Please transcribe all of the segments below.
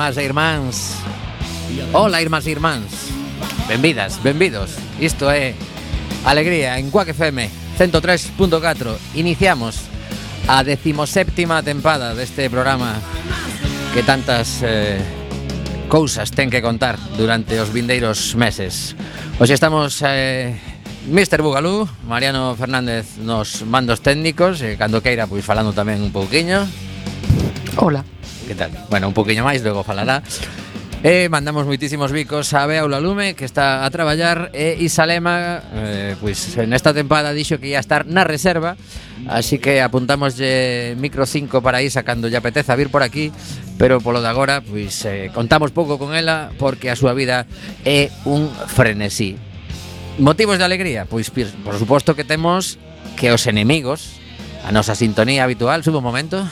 irmás e irmáns. Ola, irmás e irmáns. Benvidas, benvidos. Isto é Alegría en Cuac FM 103.4 Iniciamos a decimoséptima tempada deste programa Que tantas eh, cousas ten que contar durante os vindeiros meses. Hoxe estamos eh, Mr. Bugalú, Mariano Fernández nos mandos técnicos e cando queira pois falando tamén un pouquiño. Hola que tal? Bueno, un poquinho máis, logo falará. E mandamos moitísimos bicos a Bea Ulalume que está a traballar e Isalema eh, pois nesta tempada dixo que ia estar na reserva así que apuntamoslle micro 5 para Isa cando lle apeteza vir por aquí pero polo de agora pois eh, contamos pouco con ela porque a súa vida é un frenesí Motivos de alegría? Pois por suposto que temos que os enemigos a nosa sintonía habitual, subo un momento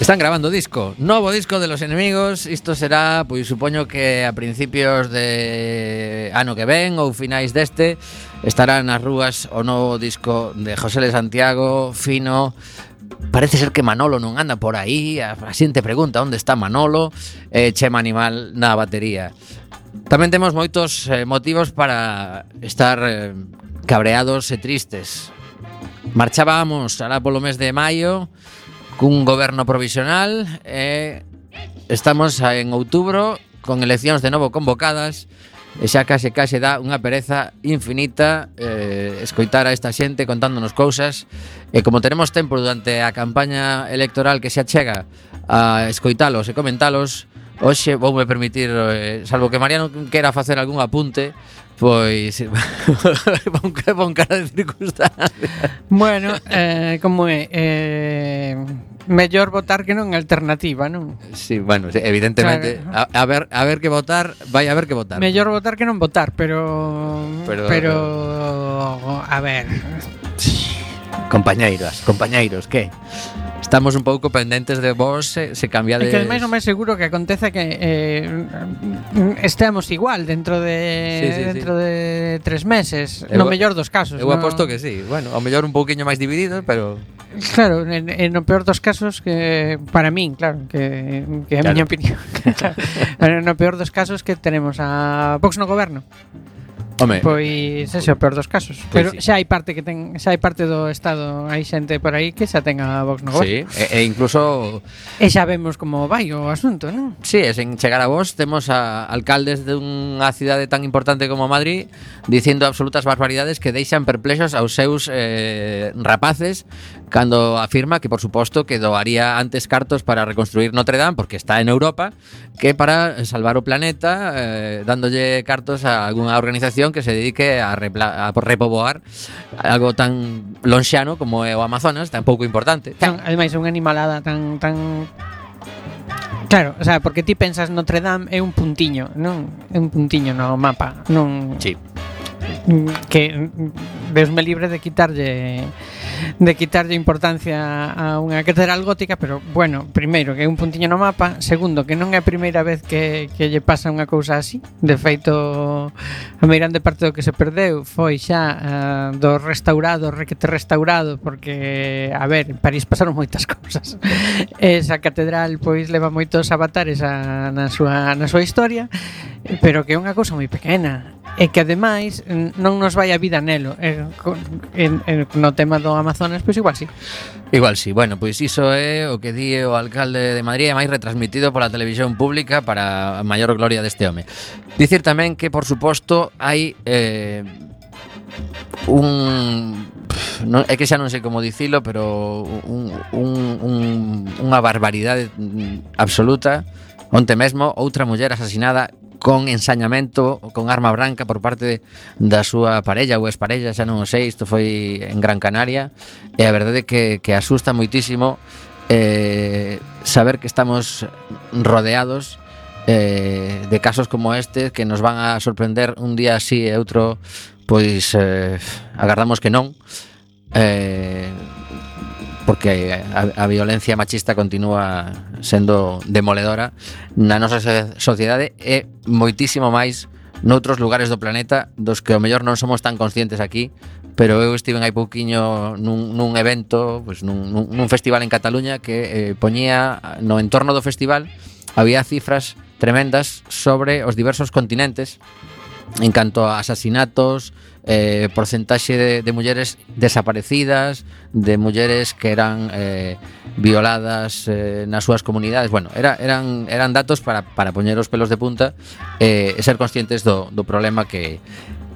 Están grabando disco, novo disco de Los Enemigos. Isto será, pois supoño que a principios de ano que ven ou finais deste Estarán nas rúas o novo disco de José de Santiago, Fino. Parece ser que Manolo non anda por aí. A xente pregunta onde está Manolo? Eh, Chema Animal na batería. Tamén temos moitos eh, motivos para estar eh, cabreados e tristes. Marchábamos alá polo mes de maio cun goberno provisional e estamos en outubro con eleccións de novo convocadas e xa case case dá unha pereza infinita eh, escoitar a esta xente contándonos cousas e como tenemos tempo durante a campaña electoral que se achega a escoitalos e comentalos Hoxe voume permitir, eh, salvo que Mariano quera facer algún apunte, pois bon, bon cara de circunstancia. Bueno, eh, como é, eh, mellor votar que non alternativa, non? Sí, bueno, evidentemente, claro. a, a ver a ver que votar, vai a ver que votar. Mellor votar que non votar, pero pero, pero a ver. Compañeiros, compañeiros, que? Estamos un pouco pendentes de vos eh, se, se cambiades... É que ademais non me seguro que aconteza que eh, estemos igual dentro de sí, sí, dentro sí. de tres meses, eu, no mellor dos casos. Eu no... aposto que sí. Bueno, ao mellor un pouquiño máis dividido, pero Claro, en, en o peor dos casos que para min, claro, que que é a claro. miña opinión. claro. no peor dos casos que tenemos a Vox no goberno. Home. Pois ese é o peor dos casos, pois pero sí. xa hai parte que ten, xa hai parte do estado, hai xente por aí que xa ten a Vox no goberno. Sí, e, e incluso e xa vemos como vai o asunto, non? Sí, e sen chegar a vos temos a alcaldes dunha cidade tan importante como Madrid dicindo absolutas barbaridades que deixan perplexos aos seus eh, rapaces cando afirma que por suposto que doaría antes cartos para reconstruir Notre Dame porque está en Europa que para salvar o planeta eh, dándolle cartos a algunha organización que se dedique a, repla, a repoboar algo tan lonxano como é o Amazonas, tan pouco importante. Tan, ademais, é unha animalada tan tan Claro, o sea, porque ti pensas Notre Dame é un puntiño, non? É un puntiño no mapa, non? Sí. Que mm, mm, desme libre de quitarlle de quitarlle importancia a unha catedral gótica, pero bueno, primeiro que é un puntiño no mapa, segundo que non é a primeira vez que, que lle pasa unha cousa así, de feito a meirande parte do que se perdeu foi xa uh, do restaurado, requete restaurado, porque a ver, en París pasaron moitas cousas. Esa catedral pois leva moitos avatares a, na súa na súa historia, pero que é unha cousa moi pequena e que ademais non nos vai a vida nelo. Eh, e, en, en, no tema do Amazonas, pois igual sí. Igual sí. Bueno, pois iso é o que di o alcalde de Madrid e máis retransmitido pola televisión pública para a maior gloria deste home. Dicir tamén que, por suposto, hai eh, un non, é que xa non sei como dicilo, pero un, un, un, unha barbaridade absoluta Onte mesmo outra muller asesinada con ensañamento con arma branca por parte da súa parella ou exparella, xa non o sei, isto foi en Gran Canaria e a verdade é que, que asusta moitísimo eh, saber que estamos rodeados eh, de casos como este que nos van a sorprender un día así e outro pois eh, agardamos que non eh, porque a, a violencia machista continúa sendo demoledora na nosa sociedade e moitísimo máis noutros lugares do planeta dos que ao mellor non somos tan conscientes aquí pero eu estive hai pouquiño nun, nun evento, pois nun, nun, nun festival en Cataluña que eh, poñía no entorno do festival había cifras tremendas sobre os diversos continentes en canto a asasinatos, eh, porcentaxe de, de mulleres desaparecidas, de mulleres que eran eh, violadas eh, nas súas comunidades. Bueno, era, eran, eran datos para, para poñer os pelos de punta eh, e ser conscientes do, do problema que,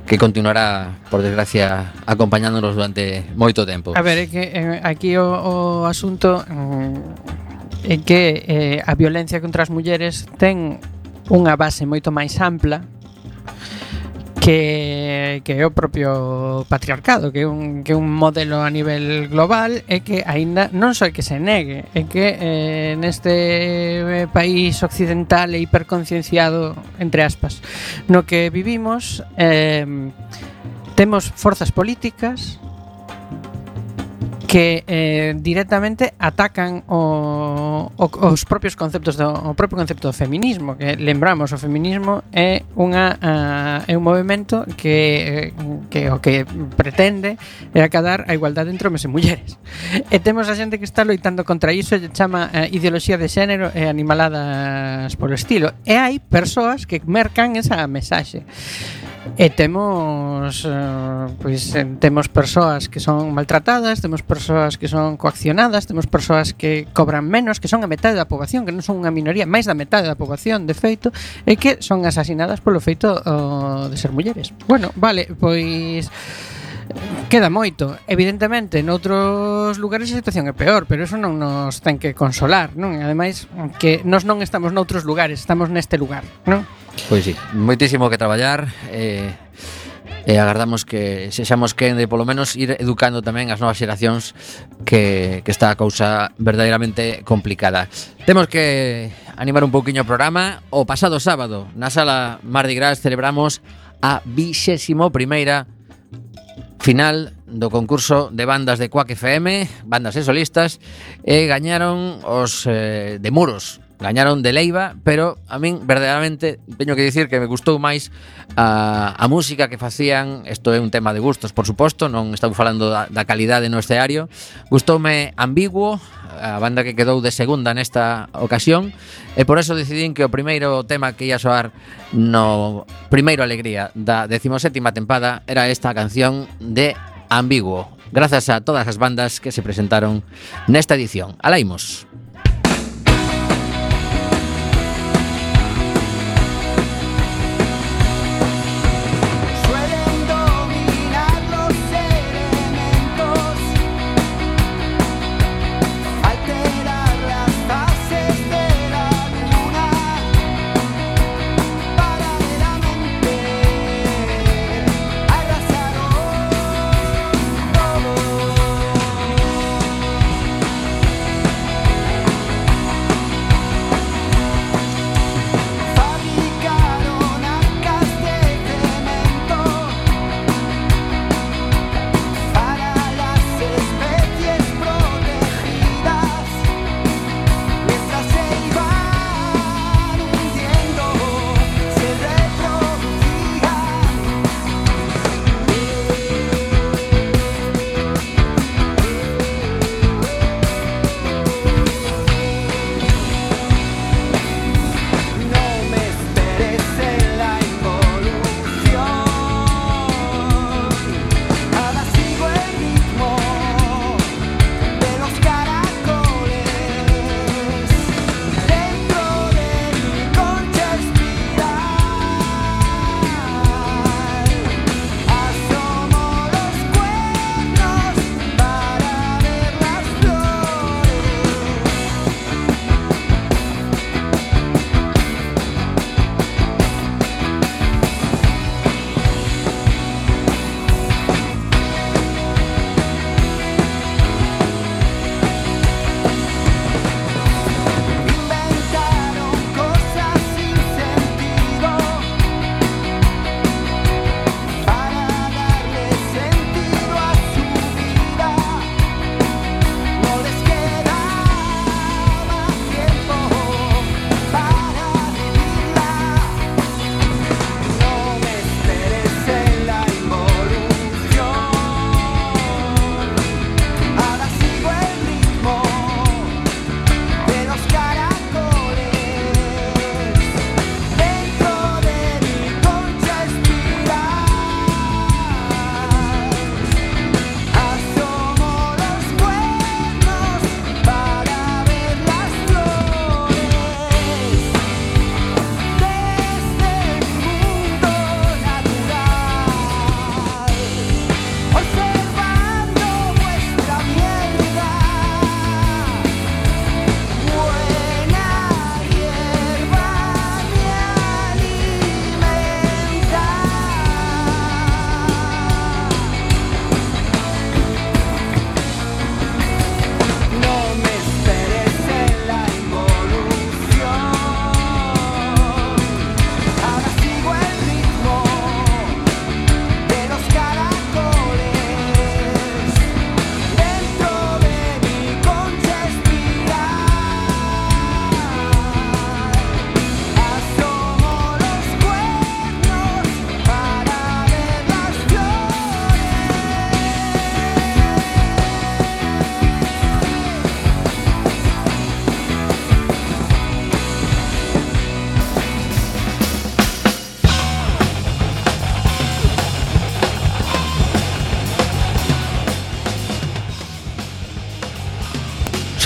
que continuará, por desgracia, acompañándonos durante moito tempo. A ver, é que eh, aquí o, o asunto mm, é que eh, a violencia contra as mulleres ten unha base moito máis ampla que, que é o propio patriarcado, que é un, que é un modelo a nivel global e que aínda non só que se negue, é que eh, neste eh, país occidental e hiperconcienciado, entre aspas, no que vivimos, eh, temos forzas políticas que eh, directamente atacan o, o, os propios conceptos do o propio concepto do feminismo, que lembramos, o feminismo é unha uh, é un movimento que eh, que o que pretende é acadar a igualdade entre homes e mulleres. E temos a xente que está loitando contra iso e chama uh, ideoloxía de xénero e animaladas polo estilo. E hai persoas que mercan esa mensaxe. E temos eh, pois eh, temos persoas que son maltratadas, temos persoas que son coaccionadas, temos persoas que cobran menos, que son a metade da poboación, que non son unha minoría, máis da metade da poboación, de feito, e que son asasinadas polo feito oh, de ser mulleres. Bueno, vale, pois Queda moito. Evidentemente, noutros lugares a situación é peor, pero eso non nos ten que consolar, non? E ademais, que nos non estamos noutros lugares, estamos neste lugar, non? Pois sí, moitísimo que traballar, eh, e agardamos que sexamos que de polo menos ir educando tamén as novas xeracións que, que está a cousa verdadeiramente complicada. Temos que animar un pouquiño o programa. O pasado sábado, na sala Mardi Gras, celebramos a 21 primeira final do concurso de bandas de Quack FM, bandas e solistas, e gañaron os eh, de Muros, gañaron de Leiva, pero a min verdadeiramente teño que dicir que me gustou máis a, a música que facían, isto é un tema de gustos, por suposto, non estou falando da, da calidade no escenario, gustoume ambiguo, a banda que quedou de segunda nesta ocasión, e por eso decidín que o primeiro tema que ia soar no primeiro Alegría da 17ª tempada era esta canción de Ambiguo, grazas a todas as bandas que se presentaron nesta edición. Alaimos.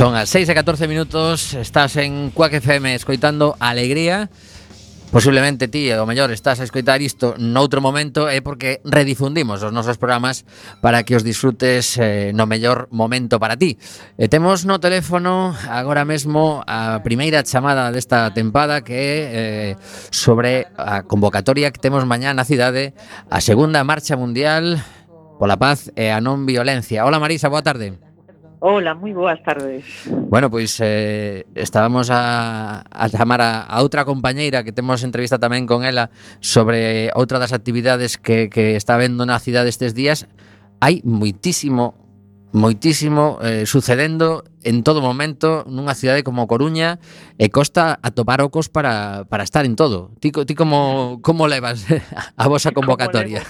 Son as 6 e 14 minutos, estás en Quack FM escoitando Alegría. Posiblemente ti, o mellor, estás a escoitar isto noutro momento é porque redifundimos os nosos programas para que os disfrutes eh, no mellor momento para ti. E temos no teléfono agora mesmo a primeira chamada desta tempada que é eh, sobre a convocatoria que temos mañá na cidade, a segunda marcha mundial pola paz e a non violencia. Hola Marisa, boa tarde. Hola, muy buenas tardes. Bueno, pois eh, estábamos a, a chamar a, a outra compañeira que temos entrevista tamén con ela sobre outra das actividades que, que está vendo na cidade estes días. Hai moitísimo, moitísimo eh, sucedendo en todo momento nunha cidade como Coruña e costa atopar ocos para, para estar en todo. Ti, ti como, como levas a vosa convocatoria?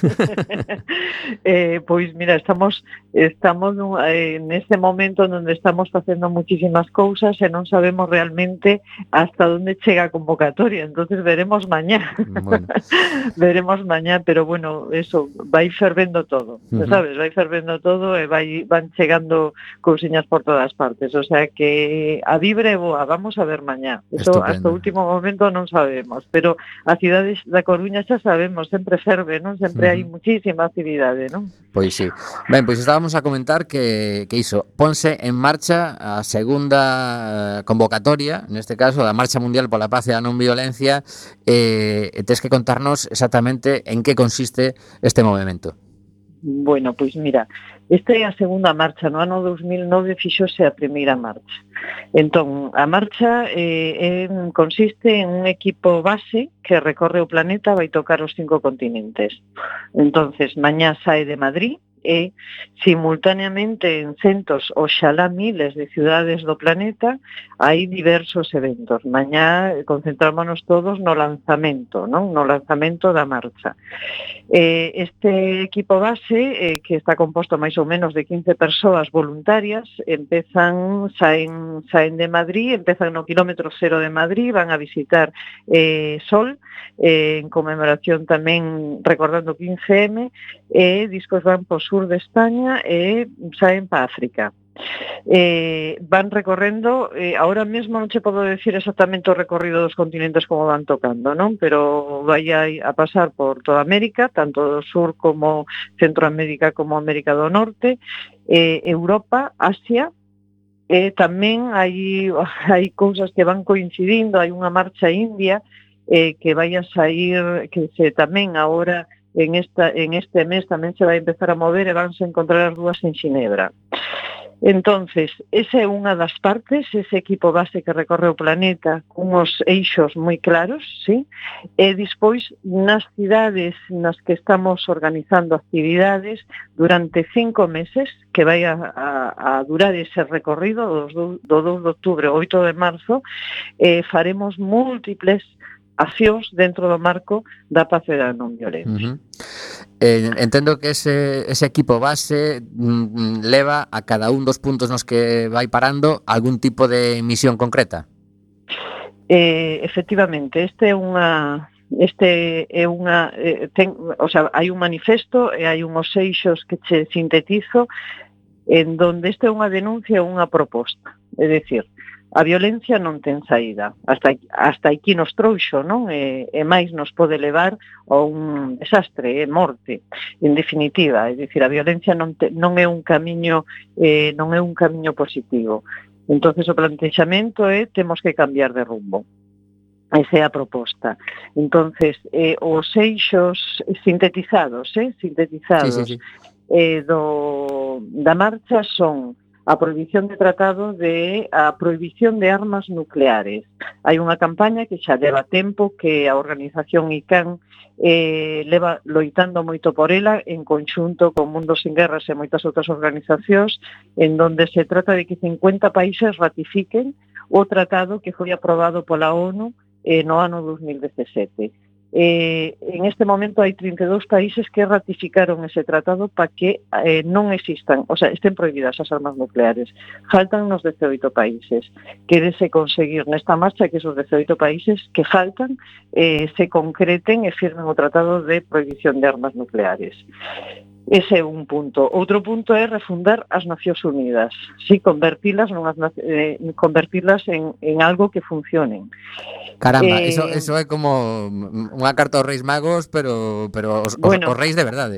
eh, pois mira, estamos estamos en ese momento onde estamos facendo muchísimas cousas e non sabemos realmente hasta onde chega a convocatoria, entonces veremos mañá. Bueno. veremos mañá, pero bueno, eso vai fervendo todo, uh -huh. sabes, vai fervendo todo e vai van chegando cousiñas por todas partes antes, o sea que a vibre boa, vamos a ver mañá. Eso hasta o último momento non sabemos, pero a cidade da Coruña xa sabemos, sempre ferve, non? Sempre uh -huh. hai muchísima actividade, non? Pois sí. Ben, pois estábamos a comentar que, que iso, ponse en marcha a segunda eh, convocatoria, neste caso da Marcha Mundial pola Paz e a Non Violencia, eh, tes que contarnos exactamente en que consiste este movimento. Bueno, pois mira, Esta é a segunda marcha, no ano 2009 fixose a primeira marcha. Entón, a marcha eh, eh, consiste en un equipo base que recorre o planeta vai tocar os cinco continentes. Entonces, mañá sae de Madrid, e simultaneamente en centos, oxalá miles de ciudades do planeta, hai diversos eventos. Mañá concentrámonos todos no lanzamento, non? no lanzamento da marcha. Eh, este equipo base, eh, que está composto máis ou menos de 15 persoas voluntarias, empezan, saen, saen de Madrid, empezan no kilómetro cero de Madrid, van a visitar eh, Sol, eh, en conmemoración tamén recordando 15M, e eh, discos van por sur de España e saen para África. Eh, van recorrendo, eh, ahora mesmo non che podo decir exactamente o recorrido dos continentes como van tocando, non? Pero vai a, a pasar por toda América, tanto do sur como Centroamérica como América do Norte, eh, Europa, Asia, e eh, tamén hai, hai cousas que van coincidindo, hai unha marcha india eh, que vai a sair, que se tamén agora en, esta, en este mes tamén se vai empezar a mover e vanse encontrar as dúas en Xinebra. Entonces, esa é unha das partes, ese equipo base que recorre o planeta cunhos eixos moi claros, sí? e despois nas cidades nas que estamos organizando actividades durante cinco meses que vai a, a, a durar ese recorrido do, do 2 de outubro, 8 de marzo, eh, faremos múltiples accións dentro do marco da paz e da non violencia. Uh -huh. Eh, entendo que ese, ese equipo base mm, mm, leva a cada un dos puntos nos que vai parando algún tipo de misión concreta. Eh, efectivamente, este é unha este é unha eh, ten, o sea, hai un manifesto e hai unhos eixos que che sintetizo en donde este é unha denuncia e unha proposta. É dicir, a violencia non ten saída. Hasta, hasta aquí nos trouxo, non? E, e máis nos pode levar a un desastre, e morte, en definitiva. É dicir, a violencia non, te, non é un camiño eh, non é un camiño positivo. Entonces o plantexamento é temos que cambiar de rumbo. Esa é a proposta. Entonces, eh, os eixos sintetizados, eh, sintetizados sí, sí, sí. Eh, do, da marcha son a prohibición de tratado de a prohibición de armas nucleares. Hai unha campaña que xa leva tempo que a organización ICAN eh, leva loitando moito por ela en conxunto con Mundos sin Guerras e moitas outras organizacións en donde se trata de que 50 países ratifiquen o tratado que foi aprobado pola ONU eh, no ano 2017 eh, en este momento hai 32 países que ratificaron ese tratado para que eh, non existan, o sea, estén prohibidas as armas nucleares. Faltan nos 18 países. Quérese conseguir nesta marcha que esos 18 países que faltan eh, se concreten e firmen o tratado de prohibición de armas nucleares. Ese é un punto. Outro punto é refundar as Nacións Unidas, si convertilas nunhas eh, convertilas en, en algo que funcionen. Caramba, eh, eso, eso é como unha carta aos Reis Magos, pero pero os, bueno, os, os reis de verdade.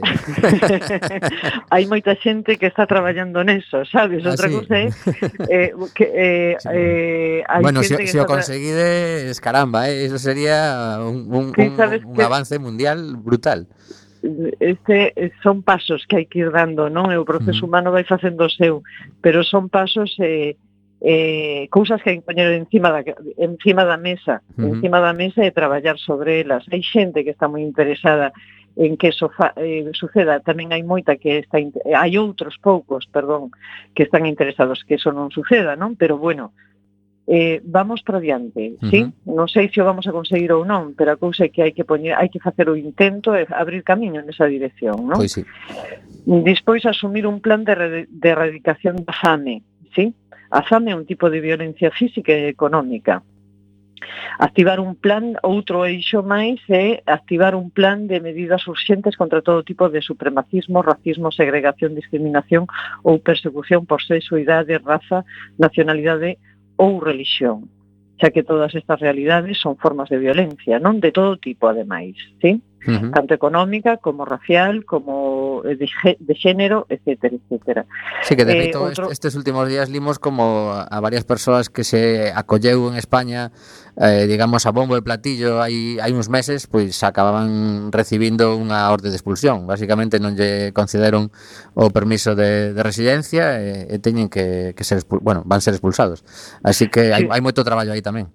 hai moita xente que está traballando neso, sabes? Ah, Outra ah, sí. cousa é eh, que eh, sí. eh, hai bueno, xente se, se o conseguides, caramba, eh, eso sería un, un, un, un, un avance mundial brutal este eh, son pasos que hai que ir dando, non? E o proceso humano vai facendo o seu, pero son pasos eh, eh, cousas que hai que poñer encima da, encima da mesa, uh -huh. encima da mesa e traballar sobre elas. Hai xente que está moi interesada en que eso fa, eh, suceda, tamén hai moita que está hai outros poucos, perdón, que están interesados que eso non suceda, non? Pero bueno, eh, vamos para diante, uh -huh. sí? Non sei se o vamos a conseguir ou non, pero a cousa é que hai que poñer, hai que facer o intento e abrir camiño nesa dirección, non? Pois sí. Despois asumir un plan de, de erradicación da fame, sí? A fame é un tipo de violencia física e económica. Activar un plan, outro eixo máis é activar un plan de medidas urxentes contra todo tipo de supremacismo, racismo, segregación, discriminación ou persecución por sexo, idade, raza, nacionalidade ou religión, xa que todas estas realidades son formas de violencia, non de todo tipo, ademais, sí? uh -huh. tanto económica como racial, como eh, de, de, género, etcétera, etcétera. Sí, que de eh, feito, otro... estes últimos días limos como a varias persoas que se acolleu en España, eh, digamos, a bombo e platillo hai, hai uns meses, pois acababan recibindo unha orde de expulsión. Básicamente non lle concederon o permiso de, de residencia e, e teñen que, que ser, bueno, van ser expulsados. Así que hai, sí. hai moito traballo aí tamén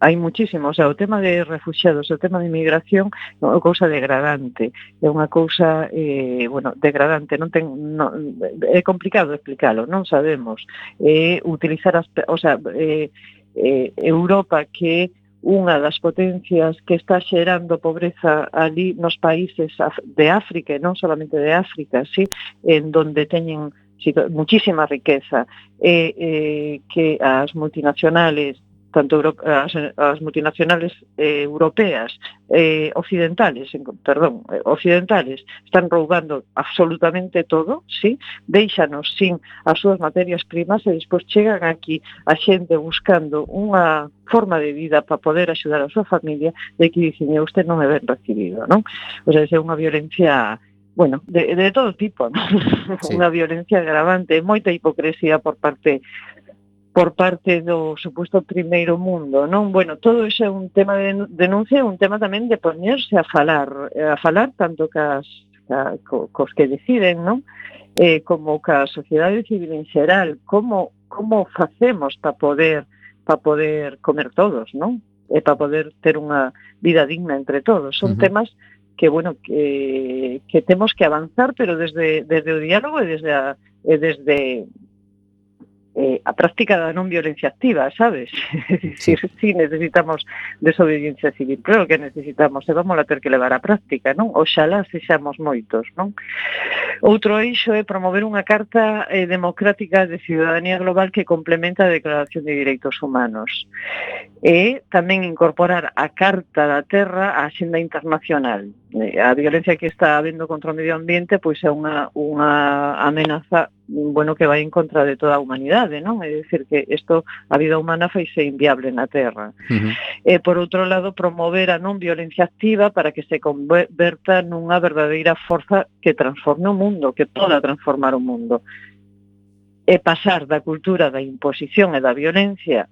hai muchísimo, o sea, o tema de refugiados, o tema de inmigración é unha cousa degradante, é unha cousa, eh, bueno, degradante, non ten, non, é complicado explicalo, non sabemos, eh, utilizar, as, o sea, eh, eh, Europa que unha das potencias que está xerando pobreza ali nos países de África, non solamente de África, sí, en donde teñen muchísima riqueza, eh, eh, que as multinacionales tanto as, as multinacionales eh, europeas, eh, occidentales, perdón, eh, occidentales, están roubando absolutamente todo, sí, deixanos sin as súas materias primas e despois chegan aquí a xente buscando unha forma de vida para poder axudar a súa familia de que dicen, usted non me ben recibido, non? O sea, é unha violencia bueno, de, de todo tipo, ¿no? sí. unha violencia agravante, moita hipocresía por parte por parte do suposto primeiro mundo, non? Bueno, todo iso é un tema de denuncia, un tema tamén de poñerse a falar, eh, a falar tanto cas, ca, co, cos que deciden, non? Eh, como ca sociedade civil en xeral, como como facemos para poder para poder comer todos, non? E para poder ter unha vida digna entre todos. Son uh -huh. temas que bueno, que que temos que avanzar, pero desde desde o diálogo e desde a, e desde eh, a práctica da non violencia activa, sabes? Sí. si sí necesitamos desobediencia civil, claro que necesitamos, e vamos a ter que levar a práctica, non? Oxalá sexamos moitos, non? Outro eixo é promover unha carta eh, democrática de ciudadanía global que complementa a Declaración de Direitos Humanos. E tamén incorporar a Carta da Terra á Xenda Internacional, Eh, a violencia que está habendo contra o medio ambiente pois é unha, unha amenaza bueno que vai en contra de toda a humanidade, non? É dicir que isto a vida humana faise inviable na Terra. Uh -huh. E por outro lado promover a non violencia activa para que se converta nunha verdadeira forza que transforme o mundo, que poda transformar o mundo. E pasar da cultura da imposición e da violencia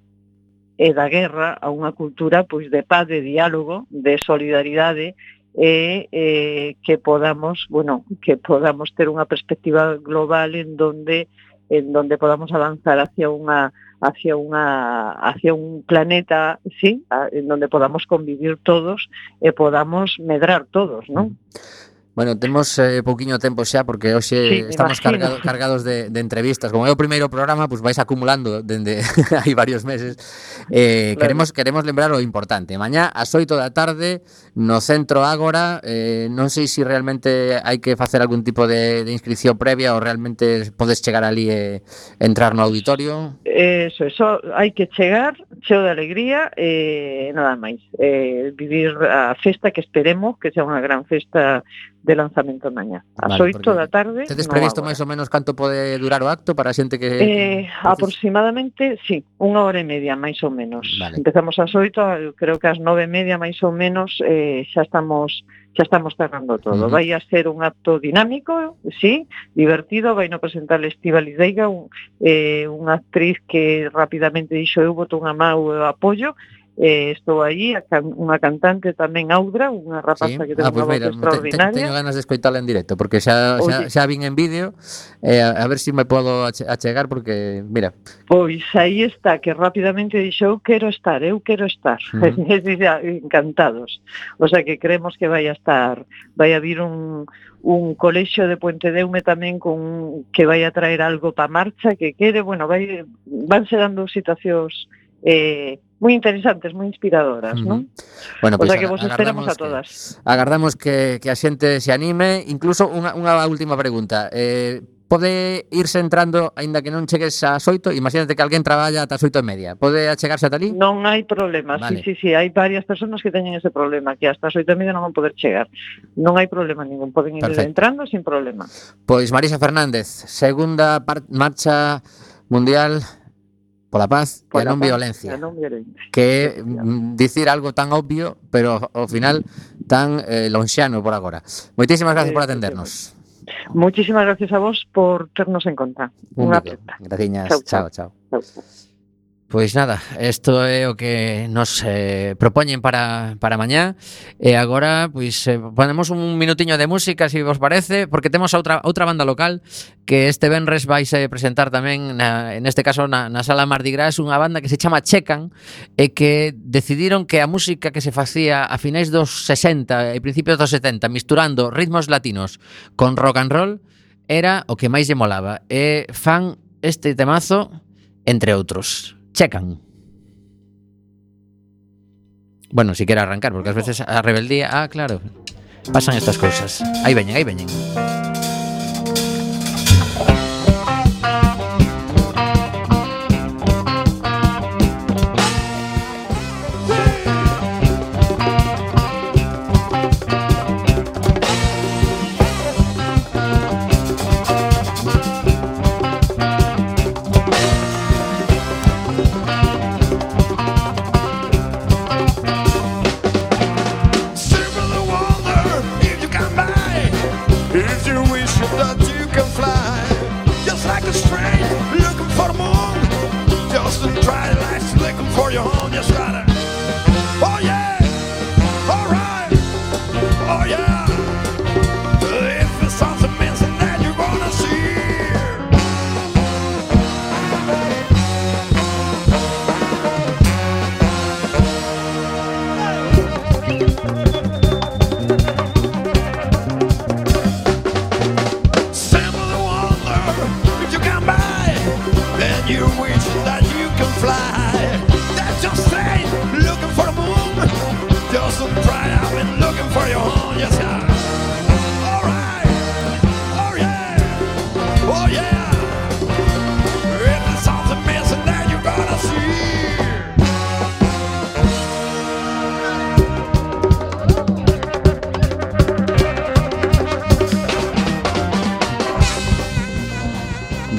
e da guerra a unha cultura pois de paz, de diálogo, de solidaridade e eh, que podamos, bueno, que podamos ter unha perspectiva global en donde en donde podamos avanzar hacia unha hacia unha hacia un planeta, sí, en donde podamos convivir todos e podamos medrar todos, ¿no? Mm. Bueno, temos eh, pouquiño tempo xa porque hoxe sí, estamos cargado, cargados de, de entrevistas. Como é o primeiro programa, pois pues vais acumulando dende hai varios meses. Eh, claro. queremos queremos lembrar o importante. Mañá ás 8 da tarde no centro Ágora, eh, non sei se si realmente hai que facer algún tipo de, de inscripción previa ou realmente podes chegar ali e entrar no auditorio. Eso, eso hai que chegar cheo de alegría e eh, nada máis. Eh, vivir a festa que esperemos que sea unha gran festa de lanzamento mañá. As vale, 8 da tarde. Tedes previsto máis ou menos canto pode durar o acto para a xente que Eh, aproximadamente, sí, unha hora e media máis ou menos. Vale. Empezamos ás 8, creo que ás nove e media máis ou menos eh, xa estamos xa estamos cerrando todo. Uh -huh. Vai a ser un acto dinámico, sí, divertido, vai no presentar Estiva Lideiga, un, eh, unha actriz que rapidamente dixo eu boto unha má o apoio, eh, estou aí, a can, unha cantante tamén Audra, unha rapaza sí. que ten ah, pues unha mira, voz extraordinaria. Te, teño ganas de escoitala en directo, porque xa, xa, Oye. xa vin en vídeo, eh, a, a ver se si me podo achegar, porque, mira... Pois aí está, que rapidamente dixo, eu quero estar, eu quero estar. Uh ah, -huh. encantados. O sea que creemos que vai a estar, vai a vir un, un colexio de Puente Deume tamén con que vai a traer algo pa marcha que quere, bueno, vai, vanse dando situacións eh, moi interesantes, moi inspiradoras, uh -huh. non? Bueno, pois sea que vos esperamos a todas. Que, agardamos que, que a xente se anime, incluso unha, unha última pregunta. Eh, pode irse entrando, aínda que non chegues a xoito, imagínate que alguén traballa ata xoito e media, pode achegarse ata ali? Non hai problema, vale. sí, sí, sí, hai varias persoas que teñen ese problema, que hasta xoito e media non van poder chegar. Non hai problema ningún, poden ir Perfecto. entrando sin problema. Pois Marisa Fernández, segunda marcha mundial Pola paz pola e a non paz, violencia. A non violencia. Que é mm, dicir algo tan obvio, pero ao final tan eh, lonxano por agora. Moitísimas gracias por eh, atendernos. Moitísimas gracias a vos por ternos en conta. Un Unha aperta. Graciñas. Chao, chao. chao. chao. Pois nada, isto é o que nos eh, propoñen para, para mañá E agora, pois, eh, ponemos un minutiño de música, se si vos parece Porque temos outra, outra banda local Que este Benres vais a presentar tamén na, En este caso na, na sala Mardi Gras Unha banda que se chama Checan E que decidiron que a música que se facía a finais dos 60 e principios dos 70 Misturando ritmos latinos con rock and roll Era o que máis lle molaba E fan este temazo entre outros checan. Bueno, si quere arrancar, porque ás veces a rebeldía... Ah, claro. Pasan estas cousas. Aí veñen, aí veñen.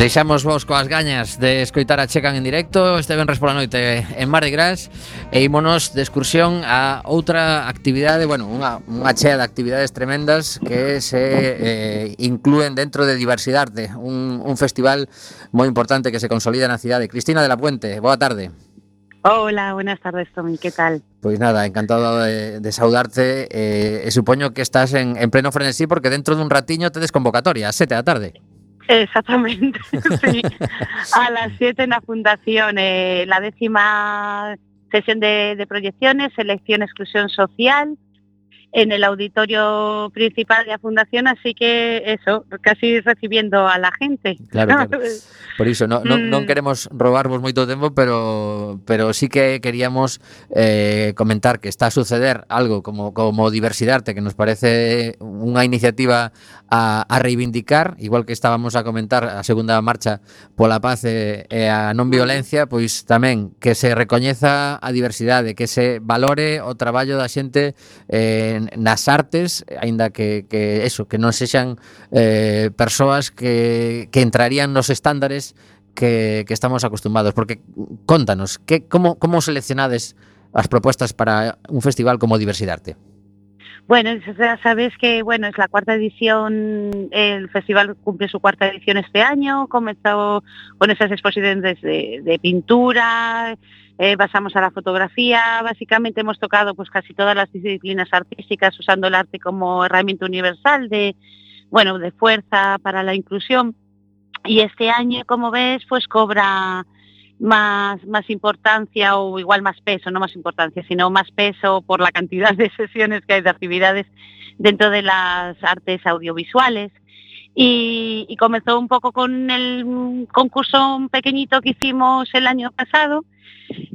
Deixamos vos coas gañas de escoitar a Checan en directo Este venres pola noite en Mardi Gras E ímonos de excursión a outra actividade Bueno, unha, unha chea de actividades tremendas Que se eh, inclúen dentro de Diversidade un, un festival moi importante que se consolida na cidade Cristina de la Puente, boa tarde Hola, buenas tardes, Tommy. ¿Qué tal? Pois nada, encantado de, de saudarte eh, E supoño que estás en, en pleno frenesí Porque dentro dun ratiño tedes convocatoria A sete da tarde Exactamente, sí. A las 7 en la Fundación, eh, la décima sesión de, de proyecciones, selección, exclusión social, en el auditorio principal de la fundación, así que eso, casi recibiendo a la gente. Claro, ¿no? claro. Por iso, non, non, non mm. queremos robarvos moito tempo, pero pero sí que queríamos eh, comentar que está a suceder algo como como Diversidarte, que nos parece unha iniciativa a, a reivindicar, igual que estábamos a comentar a segunda marcha pola paz e, e a non violencia, pois tamén que se recoñeza a diversidade, que se valore o traballo da xente eh, en, nas artes, aínda que, que eso, que non sexan eh, persoas que, que entrarían nos estándares que, que estamos acostumbrados. Porque contanos, que, como, como seleccionades as propuestas para un festival como Diversidade Arte? Bueno, ya sabes que bueno es la cuarta edición, el festival cumple su cuarta edición este año, comenzó con esas exposiciones de, pintura, eh, pasamos a la fotografía, básicamente hemos tocado pues casi todas las disciplinas artísticas usando el arte como herramienta universal de bueno de fuerza para la inclusión. Y este año como ves pues cobra más, más importancia o igual más peso, no más importancia, sino más peso por la cantidad de sesiones que hay de actividades dentro de las artes audiovisuales. Y, comenzó un poco con el concurso pequeñito que hicimos el año pasado,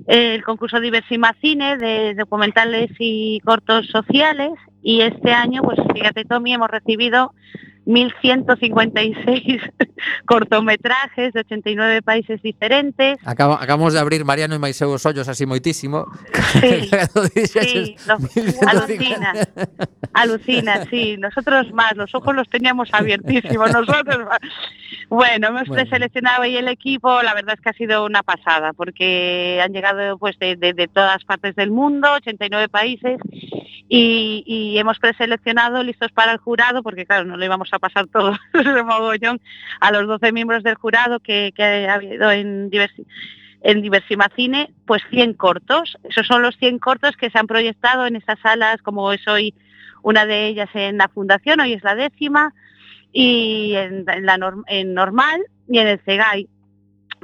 el concurso Diversima Cine de documentales y cortos sociales. Y este año, pues fíjate Tommy, hemos recibido 1.156 cortometrajes de 89 países diferentes. Acabamos de abrir Mariano e máis eu os ollos así moitísimo. Sí, sí, dixeches lo- 1150. alucina, alucina, sí, nosotros más, los ojos los teníamos abiertísimos, nosotros más. Bueno, hemos Bueno. preseleccionado ahí el equipo, la verdad es que ha sido una pasada, porque han llegado pues de, de- de todas partes del mundo, 89 países, y, hemos preseleccionado listos para el jurado, porque claro, no le íbamos a pasar todo ese mogollón a los 12 miembros del jurado que, ha habido en diversi- en Diversima Cine, pues 100 cortos. Esos son los 100 cortos que se han proyectado en estas salas, como es hoy una de ellas en la Fundación, hoy es la décima, y en, en la en normal y en el CEGAI.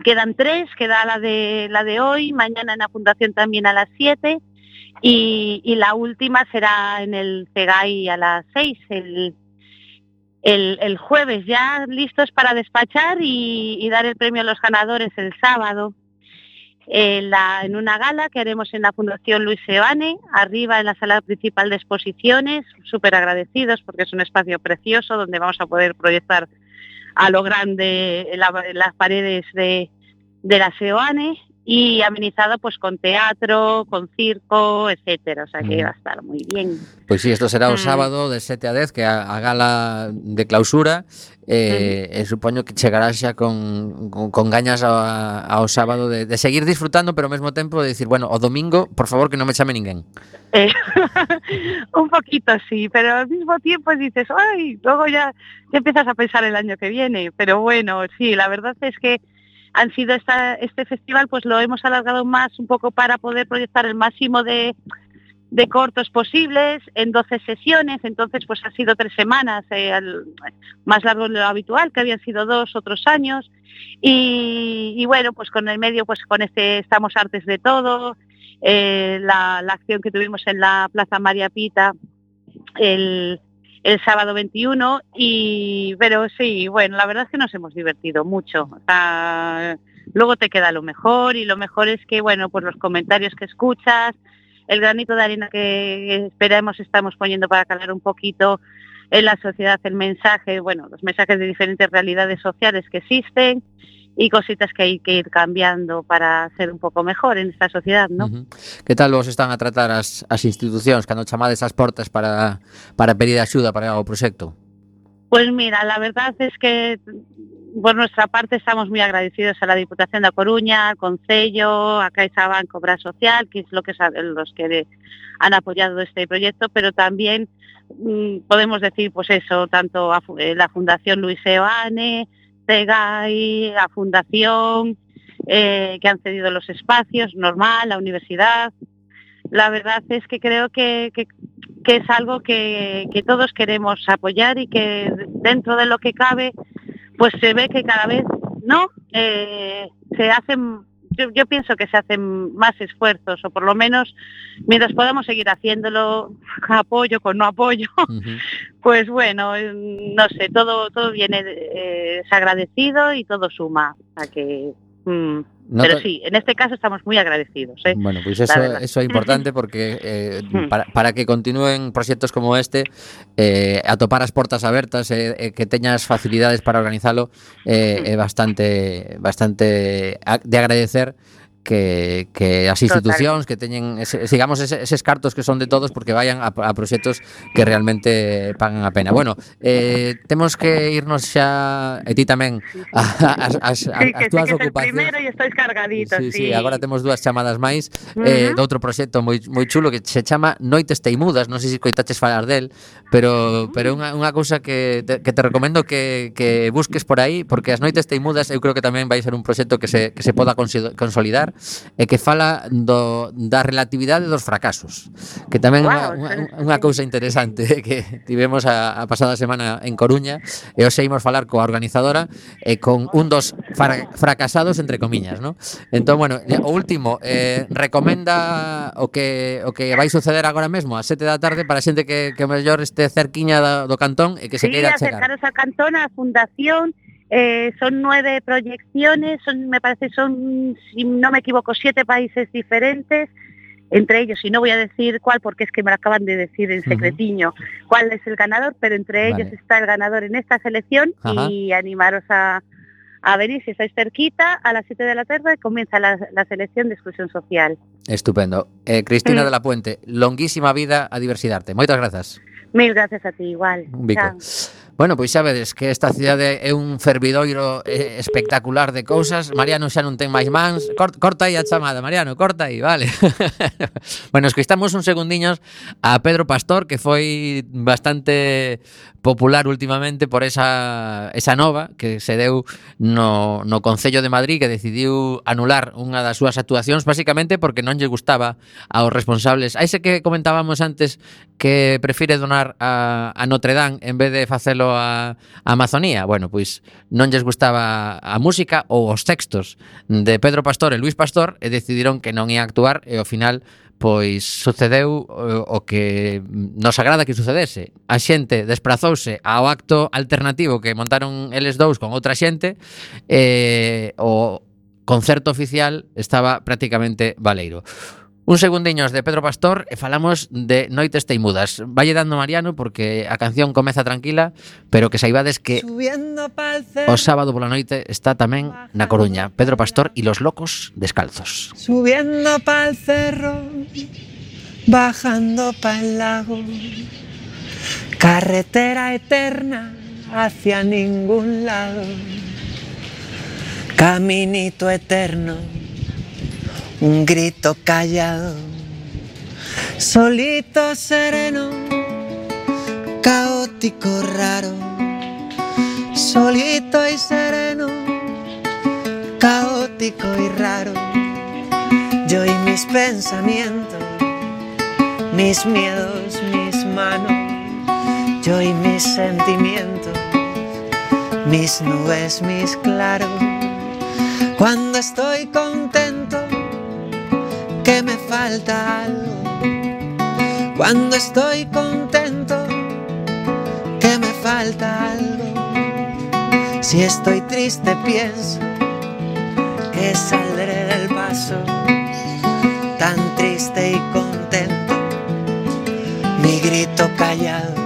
Quedan tres, queda la de, la de hoy, mañana en la Fundación también a las 7 y, la última será en el CEGAI a las 6, el, el, jueves, ya listos para despachar y, dar el premio a los ganadores el sábado. En, la- en una gala que haremos en la Fundación Luis Sebane, arriba en la sala principal de exposiciones, súper agradecidos porque es un espacio precioso donde vamos a poder proyectar a lo grande la- las paredes de, de la Seoane y amenizado pues con teatro, con circo, etcétera, o sea que Mm. va a estar muy bien. Pois sí, isto será o Mm. sábado de 7 a 10 que é a, a gala de clausura eh, e supoño que chegará xa con, con, con gañas ao, ao sábado de, de seguir disfrutando pero ao mesmo tempo de decir, bueno, o domingo, por favor, que non me chame ninguén. Eh, un poquito sí, pero al mismo tiempo dices, ay, luego ya, ya empiezas a pensar el año que viene. Pero bueno, sí, la verdad es que han sido esta, este festival, pues lo hemos alargado más un poco para poder proyectar el máximo de, de cortos posibles en 12 sesiones, entonces pues ha sido tres semanas, eh, más largo de lo habitual, que habían sido dos otros años. Y, y bueno, pues con el medio, pues con este Estamos Artes de Todo, eh, la, la acción que tuvimos en la Plaza María Pita el, el sábado 21 y pero sí, bueno, la verdad es que nos hemos divertido mucho. Luego te queda lo mejor y lo mejor es que bueno, pues los comentarios que escuchas, el granito de arena que esperemos estamos poniendo para calar un poquito en la sociedad el mensaje, bueno, los mensajes de diferentes realidades sociales que existen y cositas que hay que ir cambiando para ser un poco mejor en esta sociedad, ¿no? Que tal vos están a tratar as, as institucións cando chamades as portas para, para pedir axuda para o proxecto? Pues mira, la verdad es que por nuestra parte estamos muy agradecidos a la Diputación de A Coruña, al Concello, a CaixaBank Obra Social, que es lo que saben los que han apoyado este proyecto, pero también mm, podemos decir, pues eso, tanto a eh, la Fundación Luis Eoane, CEGAI, a Fundación, eh, que han cedido los espacios, normal, la universidad. La verdad es que creo que, que es algo que, que todos queremos apoyar y que dentro de lo que cabe, pues se ve que cada vez no Eh, se hacen, yo, yo pienso que se hacen más esfuerzos, o por lo menos mientras podamos seguir haciéndolo, apoyo con no apoyo, pues bueno, no sé, todo, todo viene, eh, es agradecido y todo suma. Sea que, mm, No pero sí, en este caso estamos muy agradecidos. ¿eh? Bueno, pois eso, é importante porque eh, Mm. para, para que continúen proxectos como este eh, atopar as portas abertas eh, eh, que teñas facilidades para organizalo é bastante bastante a- de agradecer que, que as institucións Total. que teñen ese, digamos ese, eses cartos que son de todos porque vayan a, a proxectos que realmente pagan a pena. Bueno, eh, temos que irnos xa e ti tamén a, as, a, a, sí, as a túas sí, ocupacións. Primeiro e estáis cargaditos. Sí, sí, sí, agora temos dúas chamadas máis uh -huh. eh, de outro proxecto moi, moi chulo que se chama Noites Teimudas, non sei se coitaches falar del, pero pero unha, unha cousa que te, que te recomendo que, que busques por aí porque as Noites Teimudas eu creo que tamén vai ser un proxecto que se, que se poda consolidar e que fala do, da relatividade dos fracasos, que tamén wow, unha, unha, unha cousa interesante que tivemos a, a pasada semana en Coruña e hoxe imos falar coa organizadora e con un dos fra, fracasados entre comiñas, ¿no? Entón, bueno, o último, eh, recomenda o que o que vai suceder agora mesmo ás 7 da tarde para a xente que que mellor este cerquiña do, do cantón e que se sí, queira chegar. Sí, acercaros a Cantón, a Fundación eh, son nueve proyecciones, son, me parece son, si no me equivoco, siete países diferentes. Entre ellos, y no voy a decir cuál porque es que me lo acaban de decir en secretiño cuál es el ganador, pero entre Vale. ellos está el ganador en esta selección Ajá. y animaros a, a venir si estáis cerquita a las 7 de la tarde comienza la, la selección de exclusión social. Estupendo. Eh, Cristina Mm. de la Puente, longuísima vida a diversidade. Moitas grazas. Mil gracias a ti igual. Un bico. Chao. Bueno, pois xa vedes que esta cidade é un fervidoiro eh, espectacular de cousas. Mariano xa non ten máis mans. Corta aí a chamada, Mariano, corta aí, vale. bueno, escoitamos uns segundiños a Pedro Pastor, que foi bastante popular últimamente por esa, esa nova que se deu no, no Concello de Madrid que decidiu anular unha das súas actuacións basicamente porque non lle gustaba aos responsables. A ese que comentábamos antes que prefire donar a, a Notre Dame en vez de facelo a, a Amazonía? Bueno, pois non lles gustaba a música ou os textos de Pedro Pastor e Luis Pastor e decidiron que non ia actuar e ao final pois sucedeu eh, o que nos agrada que sucedese. A xente desprazouse ao acto alternativo que montaron eles dous con outra xente e o concerto oficial estaba prácticamente valeiro. Un segundiños de Pedro Pastor e falamos de Noites Teimudas. Valle dando Mariano porque a canción comeza tranquila, pero que saibades que o sábado pola noite está tamén na Coruña. Pedro Pastor e los locos descalzos. Subiendo pa'l cerro, bajando pa'l lago, carretera eterna hacia ningún lado, caminito eterno. Un grito callado. Solito sereno, caótico raro. Solito y sereno, caótico y raro. Yo y mis pensamientos, mis miedos, mis manos, yo y mis sentimientos, mis nubes, mis claros. Cuando estoy contento, que me falta algo. Cuando estoy contento, que me falta algo. Si estoy triste, pienso que saldré del paso tan triste y contento, mi grito callado.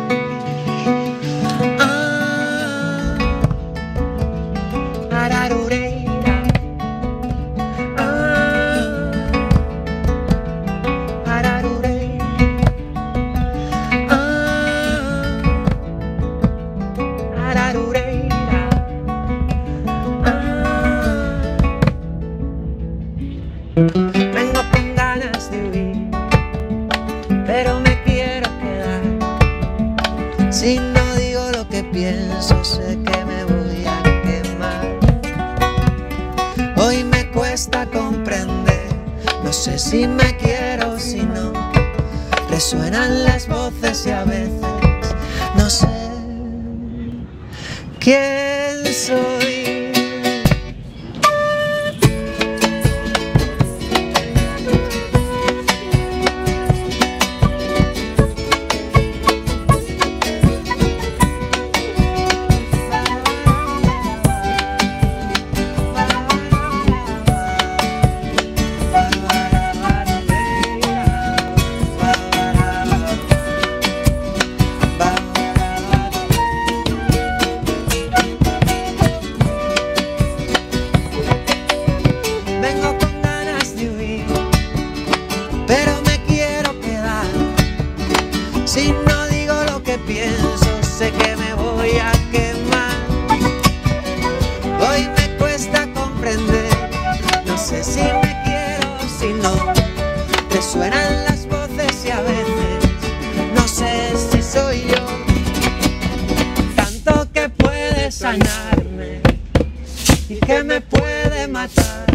Y que me puede matar.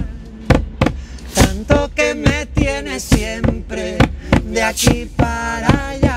Tanto que me tiene siempre de aquí para allá.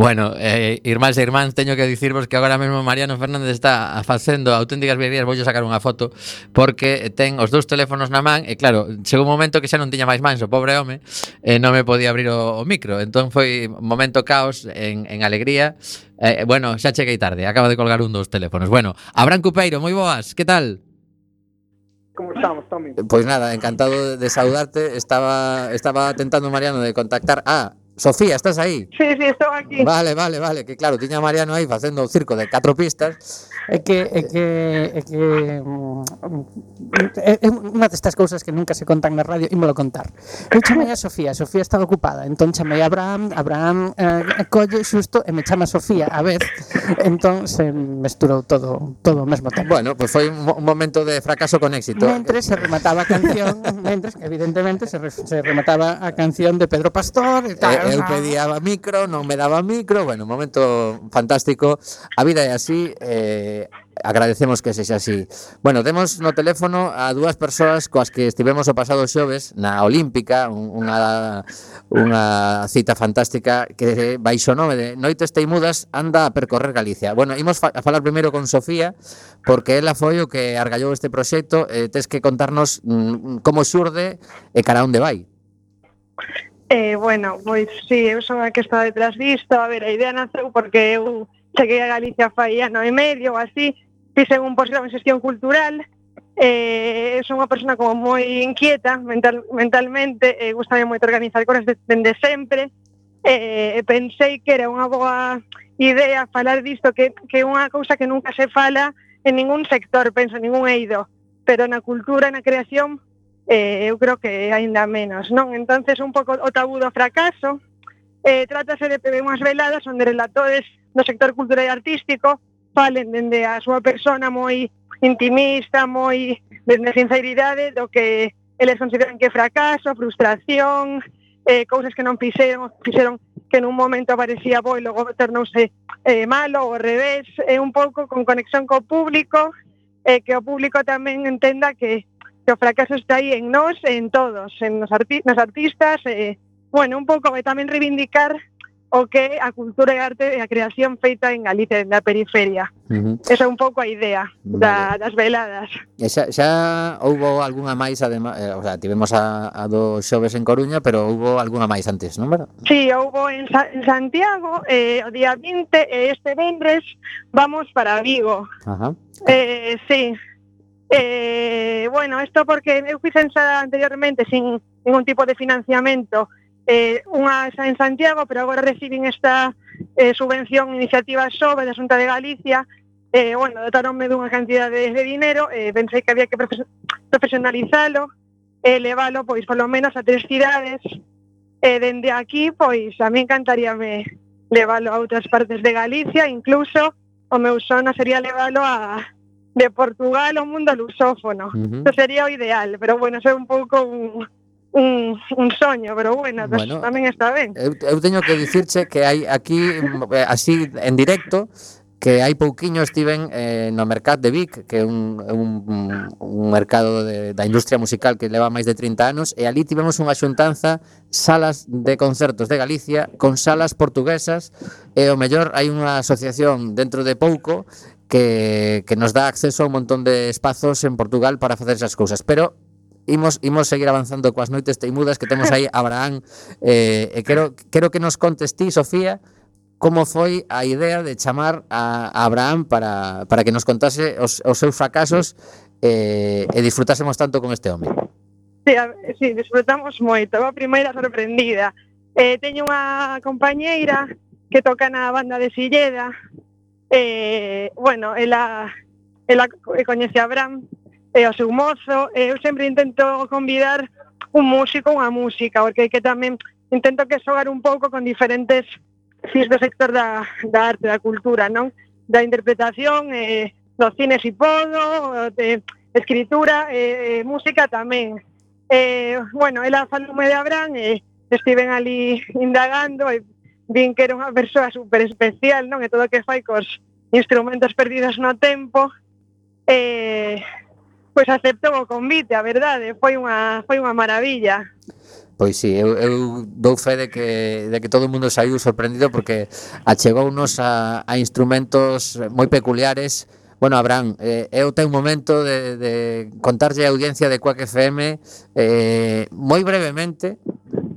Bueno, eh, irmáns e irmáns, teño que dicirvos que agora mesmo Mariano Fernández está facendo auténticas virguerías, voulle sacar unha foto, porque ten os dous teléfonos na man, e claro, chegou un momento que xa non tiña máis mans o pobre home, e non me podía abrir o, o micro, entón foi momento caos en, en alegría, eh, bueno, xa cheguei tarde, acaba de colgar un dos teléfonos. Bueno, Abrán Cupeiro, moi boas, que tal? Como estamos, Tommy? Eh, pois nada, encantado de saudarte. Estaba estaba tentando Mariano de contactar a Sofía, estás aí? Sí, sí, estou aquí. Vale, vale, vale, que claro, tiña Mariano aí facendo o circo de catro pistas. É que é que é que mm, é, é unha destas cousas que nunca se contan na radio, ímolo contar. Eu chamei a Sofía, Sofía estaba ocupada, entón chamei a Abraham, Abraham eh, colle xusto e me chama Sofía a vez, entón se mm, mesturou todo todo ao mesmo tempo. Bueno, pois pues foi un, un momento de fracaso con éxito. Mentre se remataba a canción, mentre evidentemente se, re, se remataba a canción de Pedro Pastor e tal. Eh, Eu pedía micro, non me daba micro, bueno, un momento fantástico. A vida é así, eh, agradecemos que sexa así. Bueno, temos no teléfono a dúas persoas coas que estivemos o pasado xoves na Olímpica, unha unha cita fantástica que baixo nome de Noites Teimudas anda a percorrer Galicia. Bueno, imos fa a falar primeiro con Sofía porque ela foi o que argallou este proxecto, eh, tes que contarnos mm, como xurde e cara onde vai. Eh, bueno, pois sí, eu son a que está detrás disto, a ver, a idea naceu porque eu cheguei a Galicia fai ano e medio ou así, fixen un posgrado en xestión cultural, eh, son unha persona como moi inquieta mental, mentalmente, eh, gustame moito organizar cosas dende sempre, eh, pensei que era unha boa idea falar disto, que, que é unha cousa que nunca se fala en ningún sector, penso, en ningún eido, pero na cultura, na creación, eh, eu creo que aínda menos, non? Entonces un pouco o tabú do fracaso, eh, trátase de unhas veladas onde relatores do sector cultural e artístico falen dende a súa persona moi intimista, moi dende sinceridade do que eles consideran que é fracaso, frustración, eh, cousas que non fixeron, fixeron que nun momento parecía bo e logo tornouse eh, malo ou ao revés, é eh, un pouco con conexión co público, eh, que o público tamén entenda que que o fracaso está aí en nós, en todos, en nos, arti nos artistas, eh, bueno, un pouco e tamén reivindicar o que a cultura e arte e a creación feita en Galicia, na periferia. Uh -huh. Esa é un pouco a idea da, das veladas. E xa, xa houbo algunha máis, además, eh, o sea, tivemos a, a do xoves en Coruña, pero houbo algunha máis antes, non? Sí, houbo en, Sa en Santiago, eh, o día 20, e eh, este vendres vamos para Vigo. Ajá. Eh, sí, Eh, bueno, isto porque eu fui censada anteriormente sin ningún tipo de financiamento eh, unha xa en Santiago, pero agora reciben esta eh, subvención iniciativa sobre da Xunta de Galicia eh, bueno, dotaronme dunha cantidad de de dinero eh, pensei que había que profesionalizalo e eh, leválo pois polo menos a tres cidades e eh, dende aquí pois a mí encantaríame leválo a outras partes de Galicia incluso o meu sono sería leválo a de Portugal ao mundo lusófono. Uh -huh. Eso sería o ideal, pero bueno, eso é un pouco un, un, un soño, pero bueno, bueno tamén está ben. Eu, eh, eu teño que dicirche que hai aquí, eh, así en directo, que hai pouquiño estiven eh, no mercado de Vic, que é un, un, un mercado de, da industria musical que leva máis de 30 anos, e ali tivemos unha xuntanza salas de concertos de Galicia con salas portuguesas, e o mellor hai unha asociación dentro de pouco que, que nos dá acceso a un montón de espazos en Portugal para facer esas cousas. Pero imos, imos seguir avanzando coas noites teimudas que temos aí Abraham eh, e quero, quero que nos contes ti, Sofía como foi a idea de chamar a, a Abraham para, para que nos contase os, os seus fracasos eh, e disfrutásemos tanto con este home. Sí, a, sí disfrutamos moito. A primeira sorprendida. Eh, teño unha compañeira que toca na banda de Silleda eh, bueno, ela, ela coñece a Abraham e o seu mozo, e eu sempre intento convidar un músico, unha música, porque que tamén intento que xogar un pouco con diferentes fis do sector da, da arte, da cultura, non? Da interpretación, eh, do cine si podo, de escritura, eh, música tamén. Eh, bueno, ela falume de Abraham, e eh, estiven ali indagando, e eh, vin que era unha persoa super especial, non? E todo o que fai cos instrumentos perdidos no tempo, eh, pois aceptou o convite, a verdade, foi unha, foi unha maravilla. Pois sí, eu, eu dou fe de que, de que todo o mundo saiu sorprendido porque achegounos a, a instrumentos moi peculiares Bueno, Abraham, eh, eu ten momento de, de contarlle a audiencia de Quack FM eh, moi brevemente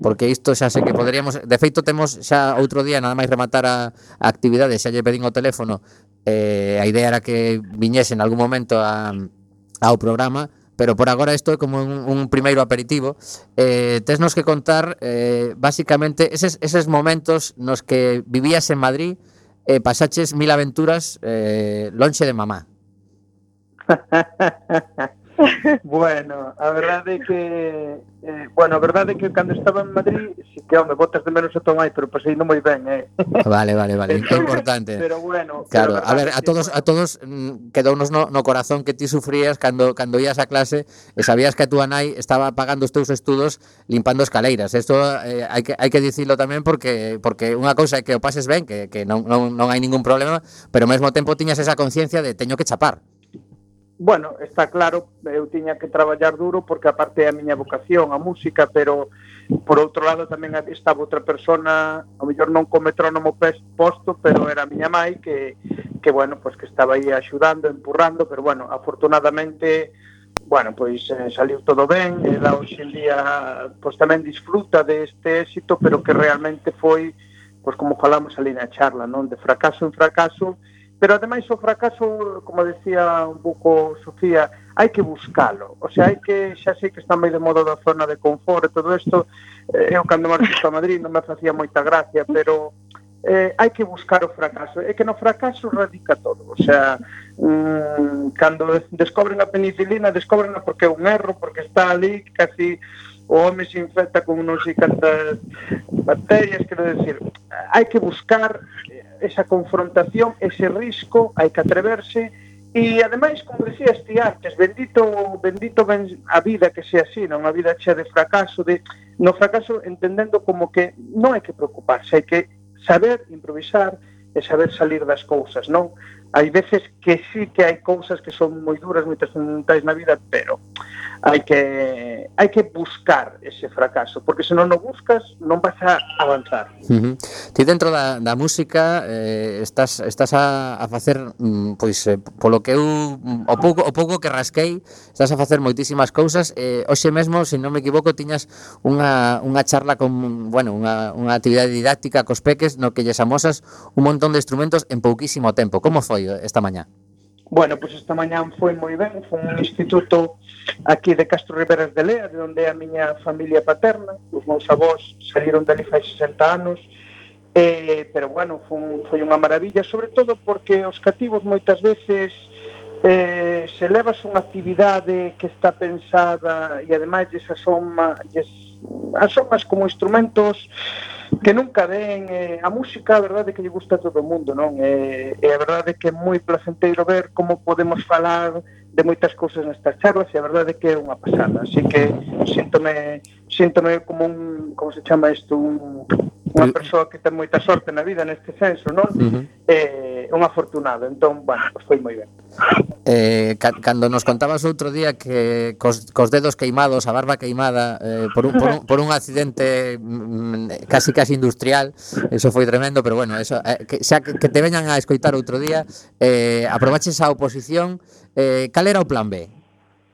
porque isto xa sei que poderíamos, de feito temos xa outro día nada máis rematar a, a actividade, xa lle pedín o teléfono, eh, a idea era que viñese en algún momento a, ao programa, pero por agora isto é como un, un primeiro aperitivo. Eh, tesnos que contar eh, basicamente eses, eses momentos nos que vivías en Madrid e eh, pasaches mil aventuras eh, lonxe de mamá. bueno, a verdade é que eh, bueno, a verdade é que cando estaba en Madrid, si que home, botas de menos a Tomai, pero pasei non moi ben, eh. Ah, vale, vale, vale, é importante. Pero bueno, claro, pero a, a ver, a todos a todos mm, quedounos no, no corazón que ti sufrías cando cando ías a clase e sabías que a túa nai estaba pagando os teus estudos limpando escaleiras. Isto eh, hai que hai que dicilo tamén porque porque unha cousa é que o pases ben, que que non non non hai ningún problema, pero ao mesmo tempo tiñas esa conciencia de teño que chapar bueno, está claro, eu tiña que traballar duro porque aparte é a miña vocación, a música, pero por outro lado tamén estaba outra persona, ao mellor non co metrónomo posto, pero era a miña mãe que, que bueno, pois pues, que estaba aí axudando, empurrando, pero bueno, afortunadamente bueno, pois eh, saliu todo ben, ela hoxe en día pois tamén disfruta deste de éxito, pero que realmente foi pois como falamos ali na charla, non, de fracaso en fracaso, pero ademais o fracaso, como decía un pouco Sofía, hai que buscalo. O sea, hai que, xa sei que está moi de moda da zona de confort e todo isto, eh, eu cando marxo a Madrid non me facía moita gracia, pero eh, hai que buscar o fracaso. É que no fracaso radica todo. O sea, mm, cando descobren a penicilina, descobrenla porque é un erro, porque está ali casi o home se infecta con non sei cantas bacterias, quero decir, hai que buscar esa confrontación, ese risco, hai que atreverse, e ademais, como decías ti antes, bendito, bendito ben a vida que sea así, non? A vida chea de fracaso, de, no fracaso entendendo como que non hai que preocuparse, hai que saber improvisar e saber salir das cousas, non? hai veces que sí que hai cousas que son moi duras, moi trascendentais na vida, pero hai que hai que buscar ese fracaso, porque se non o buscas non vas a avanzar. Uh -huh. Ti dentro da, da música eh, estás estás a, a facer mm, pois eh, polo que eu mm, o pouco o pouco que rasquei, estás a facer moitísimas cousas. Eh, hoxe mesmo, se non me equivoco, tiñas unha, unha charla con, bueno, unha, unha actividade didáctica cos peques no que lles amosas un montón de instrumentos en pouquísimo tempo. Como foi esta mañá? Bueno, pois pues esta mañá foi moi ben, foi un instituto aquí de Castro Riberas de Lea, de onde é a miña familia paterna, os meus avós saíron dali fai 60 anos, eh, pero bueno, foi, foi unha maravilla, sobre todo porque os cativos moitas veces eh, se levas unha actividade que está pensada e ademais esa son lles as somas como instrumentos que nunca ven eh, a música, a verdade que lle gusta a todo o mundo, non? E, eh, e a verdade que é moi placenteiro ver como podemos falar de moitas cousas nestas charlas e a verdade que é unha pasada, así que síntome, síntome como un, como se chama isto, un unha persoa que ten moita sorte na vida neste senso, non? Uh -huh. Eh, un afortunado, entón, bueno, pues foi moi ben. Eh, ca cando nos contabas outro día que cos, cos dedos queimados, a barba queimada eh, por, un, por, un, por un accidente mm, mm casi casi industrial, eso foi tremendo, pero bueno, eso eh, que, xa que te veñan a escoitar outro día, eh aprobaches a oposición, eh cal era o plan B?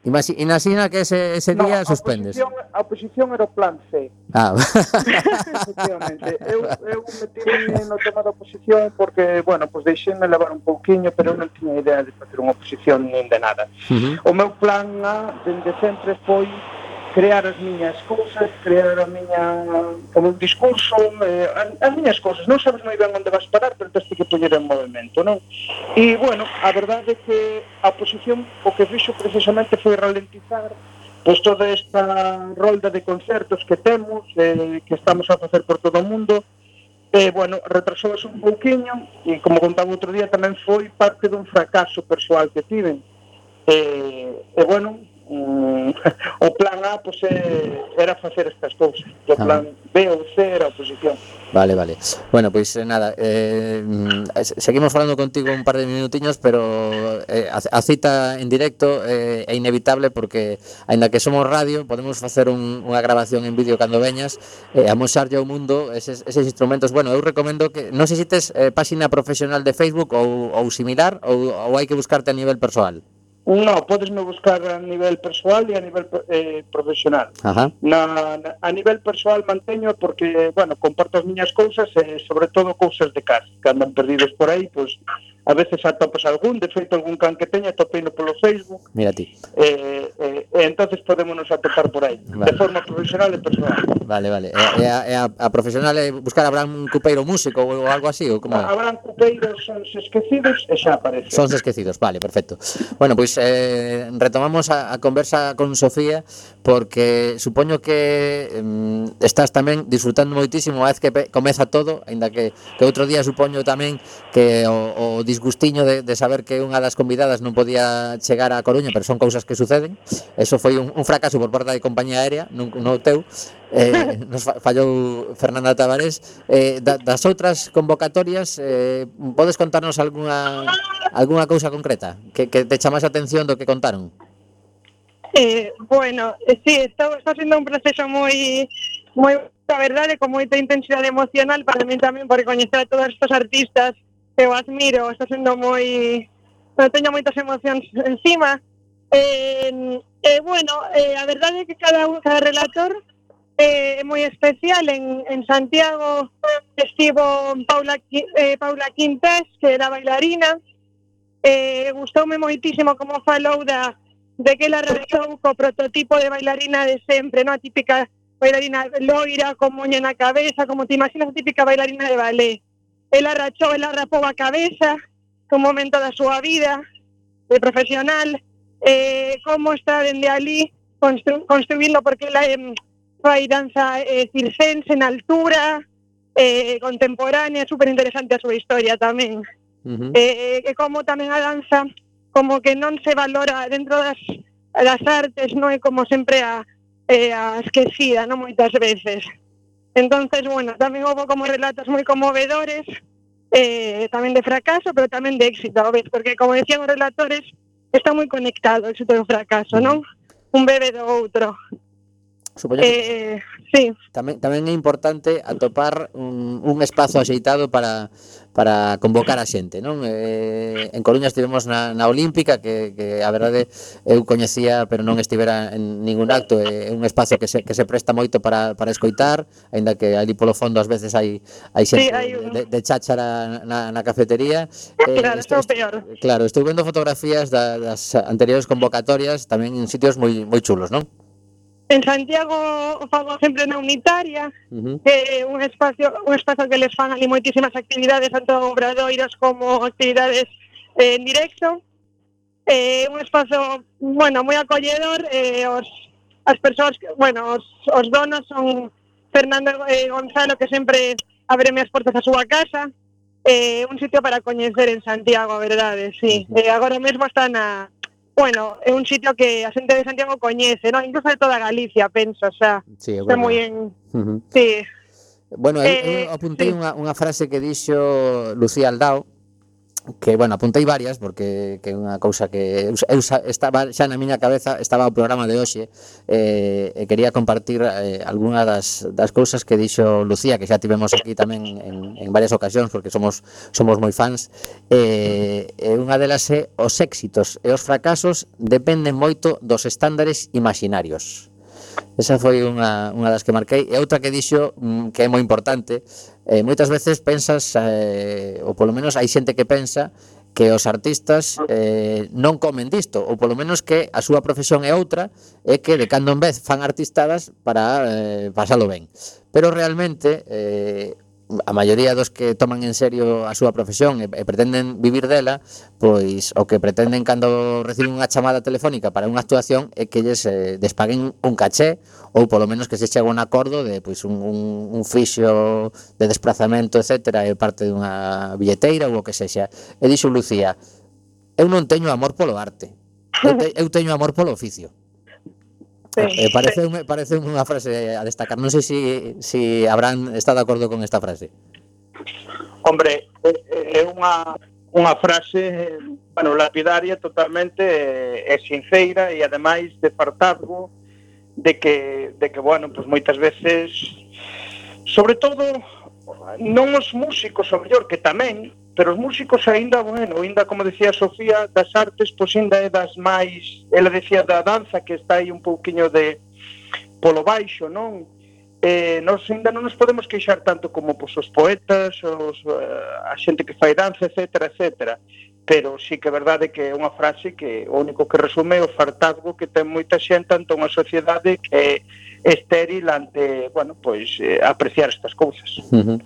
Imagina que ese, ese no, día suspendes. A oposición, a oposición era o plan C. Ah. eu, eu metí no tema da oposición porque, bueno, pois pues deixei-me levar un pouquiño, pero eu non tiña idea de facer unha oposición nin de nada. Uh -huh. O meu plan A, dende sempre, foi crear as miñas cousas, crear a miña como un discurso, eh, as, as miñas cousas, non sabes moi ben onde vas parar, pero tens que poñer en movimento, non? E bueno, a verdade é que a posición o que fixo precisamente foi ralentizar pois toda esta rolda de concertos que temos, eh, que estamos a facer por todo o mundo, eh, bueno, retrasouse un pouquiño e como contaba outro día tamén foi parte dun fracaso persoal que tiven. Eh, e eh, bueno, Mm, o plan A pois, era facer estas cousas o ah. plan B ou C era a oposición Vale, vale. Bueno, pois pues, nada, eh, seguimos falando contigo un par de minutiños, pero eh, a cita en directo eh, é inevitable porque, aínda que somos radio, podemos facer un, unha grabación en vídeo cando veñas, eh, amosarlle ao mundo eses, eses instrumentos. Bueno, eu recomendo que, non sei se tes eh, páxina profesional de Facebook ou, ou similar, ou, ou hai que buscarte a nivel persoal. No, podesme buscar a nivel persoal e a nivel eh, profesional. Ajá. Na, na, a nivel persoal manteño porque, bueno, comparto as miñas cousas e, sobre todo, cousas de casa. Cando andan perdidos por aí, pois, pues, a veces atopas algún, de feito algún can que teña topeino polo Facebook. Mira ti. Eh, eh, e entonces podémonos atopar por aí, vale. de forma profesional e personal. Vale, vale. E, e, a, e a, a profesional é buscar Abraham Cupeiro músico ou algo así, ou como é? Abraham Cupeiro son esquecidos e xa aparece. Son esquecidos, vale, perfecto. Bueno, pois pues, eh, retomamos a, a conversa con Sofía porque supoño que mm, estás tamén disfrutando moitísimo a vez que pe, comeza todo, aínda que, que outro día supoño tamén que o, o disgustiño de, de saber que unha das convidadas non podía chegar a Coruña, pero son cousas que suceden. Eso foi un, un fracaso por parte da compañía aérea, non, non teu. Eh, nos fallou Fernanda Tavares. Eh, da, das outras convocatorias, eh, podes contarnos algunha, algunha cousa concreta que, que te chamase a atención do que contaron? Eh, bueno, eh, sí, está, está sendo un proceso moi moi a verdade, con moita intensidade emocional para mí tamén, porque coñecer a todos estos artistas eu admiro, está sendo moi... Pero teño moitas emocións encima. Eh, eh, bueno, eh, a verdade é que cada, un, cada relator eh, é moi especial. En, en Santiago estivo Paula, eh, Paula Quintés, que era bailarina. Eh, gustoume moitísimo como falou da, de que ela realizou co prototipo de bailarina de sempre, non a típica bailarina loira, con moña na cabeza, como te imaginas a típica bailarina de ballet. Ela rachou, ela rapou a cabeza un momento da súa vida de profesional. Eh, como está dende ali constru, construindo porque ela eh, fai danza eh, circense en altura eh, contemporánea, super interesante a súa historia tamén uh -huh. eh, e como tamén a danza como que non se valora dentro das, das artes non é como sempre a, eh, a esquecida non moitas veces. Entonces, bueno, tamén houve como relatos moi conmovedores, eh, tamén de fracaso, pero tamén de éxito, a vez, porque como decían os relatores, está moi conectado o éxito e o fracaso, non? Un bebe do outro. Supoño que eh, sí. tamén, tamén é importante atopar un, un espazo axeitado para, para convocar a xente, non? Eh, en Coruña estivemos na, na Olímpica que, que a verdade eu coñecía pero non estivera en ningún acto é eh, un espazo que se, que se presta moito para, para escoitar, aínda que ali polo fondo ás veces hai, hai xente sí, hai un... de, de cháchara na, na cafetería ah, eh, Claro, estou, estou peor Claro, estou vendo fotografías da, das anteriores convocatorias tamén en sitios moi, moi chulos, non? En Santiago fan sempre na unitaria, uh -huh. eh, un espacio un espacio que les fan ali moitísimas actividades, tanto obradoiros como actividades eh, en directo. Eh, un espazo, bueno, moi acolledor, eh, os, as persoas, que, bueno, os, os donos son Fernando eh, Gonzalo, que sempre abreme as portas a súa casa, eh, un sitio para coñecer en Santiago, a verdade, sí. Uh -huh. eh, agora mesmo está na, bueno, é un sitio que a xente de Santiago coñece, ¿no? Incluso de toda Galicia, penso, o sea, sí, está bueno. moi en... Uh -huh. Sí. Bueno, eh, eu apuntei sí. unha, unha frase que dixo Lucía Aldao, que, bueno, apuntei varias porque que é unha cousa que eu, eu estaba xa na miña cabeza, estaba o programa de hoxe eh, e quería compartir eh, algunha das, das cousas que dixo Lucía, que xa tivemos aquí tamén en, en varias ocasións porque somos somos moi fans. Eh, e unha delas é os éxitos e os fracasos dependen moito dos estándares imaginarios Esa foi unha, unha das que marquei. E outra que dixo mm, que é moi importante eh, moitas veces pensas, eh, ou polo menos hai xente que pensa, que os artistas eh, non comen disto, ou polo menos que a súa profesión é outra, e que de cando en vez fan artistadas para eh, pasalo ben. Pero realmente, eh, a maioría dos que toman en serio a súa profesión e, e pretenden vivir dela, pois o que pretenden cando reciben unha chamada telefónica para unha actuación é que lles eh, despaguen un caché ou polo menos que se chegue a un acordo de pois un, un, un fixo de desplazamento, etcétera, e parte dunha billeteira ou o que sexa. E dixo Lucía, eu non teño amor polo arte. Eu, te, eu teño amor polo oficio. Eh, parece, un, parece unha frase a destacar. Non sei se si, si Abraham está de acordo con esta frase. Hombre, é unha, unha frase bueno, lapidaria totalmente é sinceira e ademais de fartazgo de que, de que bueno, pues moitas veces, sobre todo, non os músicos, o mellor que tamén, pero os músicos aínda, bueno, aínda, como decía Sofía, das artes, pois aínda é das máis, ela decía da danza, que está aí un pouquiño de polo baixo, non? Eh, nós aínda non nos podemos queixar tanto como pois, os poetas, os, eh, a xente que fai danza, etc, etc pero sí que é verdade que é unha frase que o único que resume é o fartazgo que ten moita xente ante unha sociedade que é estéril ante, bueno, pois eh, apreciar estas cousas. Uh -huh.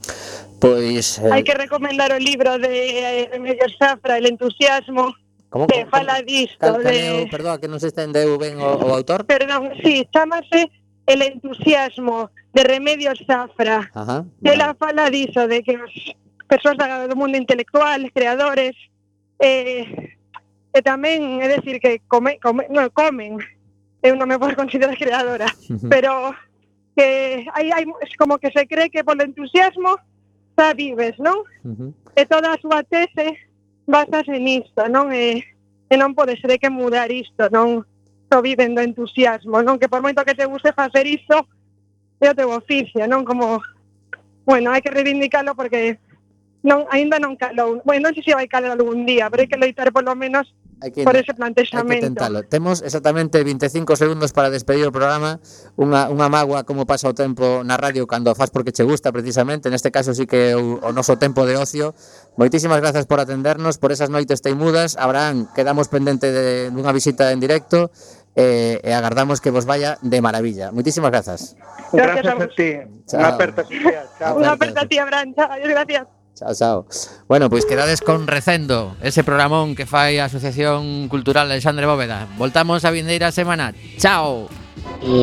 Pois eh... hai que recomendar o libro de Remedios eh, Safra, El entusiasmo. Como, que como, fala disto de... Perdón, que non se estendeu ben o, o autor. Perdón, si, sí, chamase El entusiasmo de Remedios Zafra Ajá, Ela fala diso de que as persoas do mundo intelectual, creadores, eh, e tamén, é decir, que come, come, non, comen, eu non me podo considerar creadora, uh -huh. pero que hai, hai como que se cree que polo entusiasmo xa vives, non? Uh -huh. E toda a súa tese basase nisto, non? E, e non pode ser que mudar isto, non? Só viven do entusiasmo, non? Que por moito que te guste facer isto, é o teu oficio, non? Como, bueno, hai que reivindicarlo porque non aínda non calou. Bueno, non sei se vai calar algún día, pero hai que loitar polo menos que, por ese plantexamento. Hai que tentalo. Temos exactamente 25 segundos para despedir o programa. Unha, unha magua como pasa o tempo na radio cando faz porque che gusta precisamente. Neste caso sí que o, o noso tempo de ocio. Moitísimas grazas por atendernos, por esas noites teimudas. Abraham, quedamos pendente de, dunha visita en directo e, e agardamos que vos vaya de maravilla. Moitísimas grazas. Gracias, gracias a ti. Chao. Unha aperta social. Chao. Unha aperta a ti, Abraham. Chao. Gracias. Chao, chao. Bueno, pois quedades con Recendo, ese programón que fai a Asociación Cultural Alexandre Bóveda. Voltamos a vindeira semana. Chao.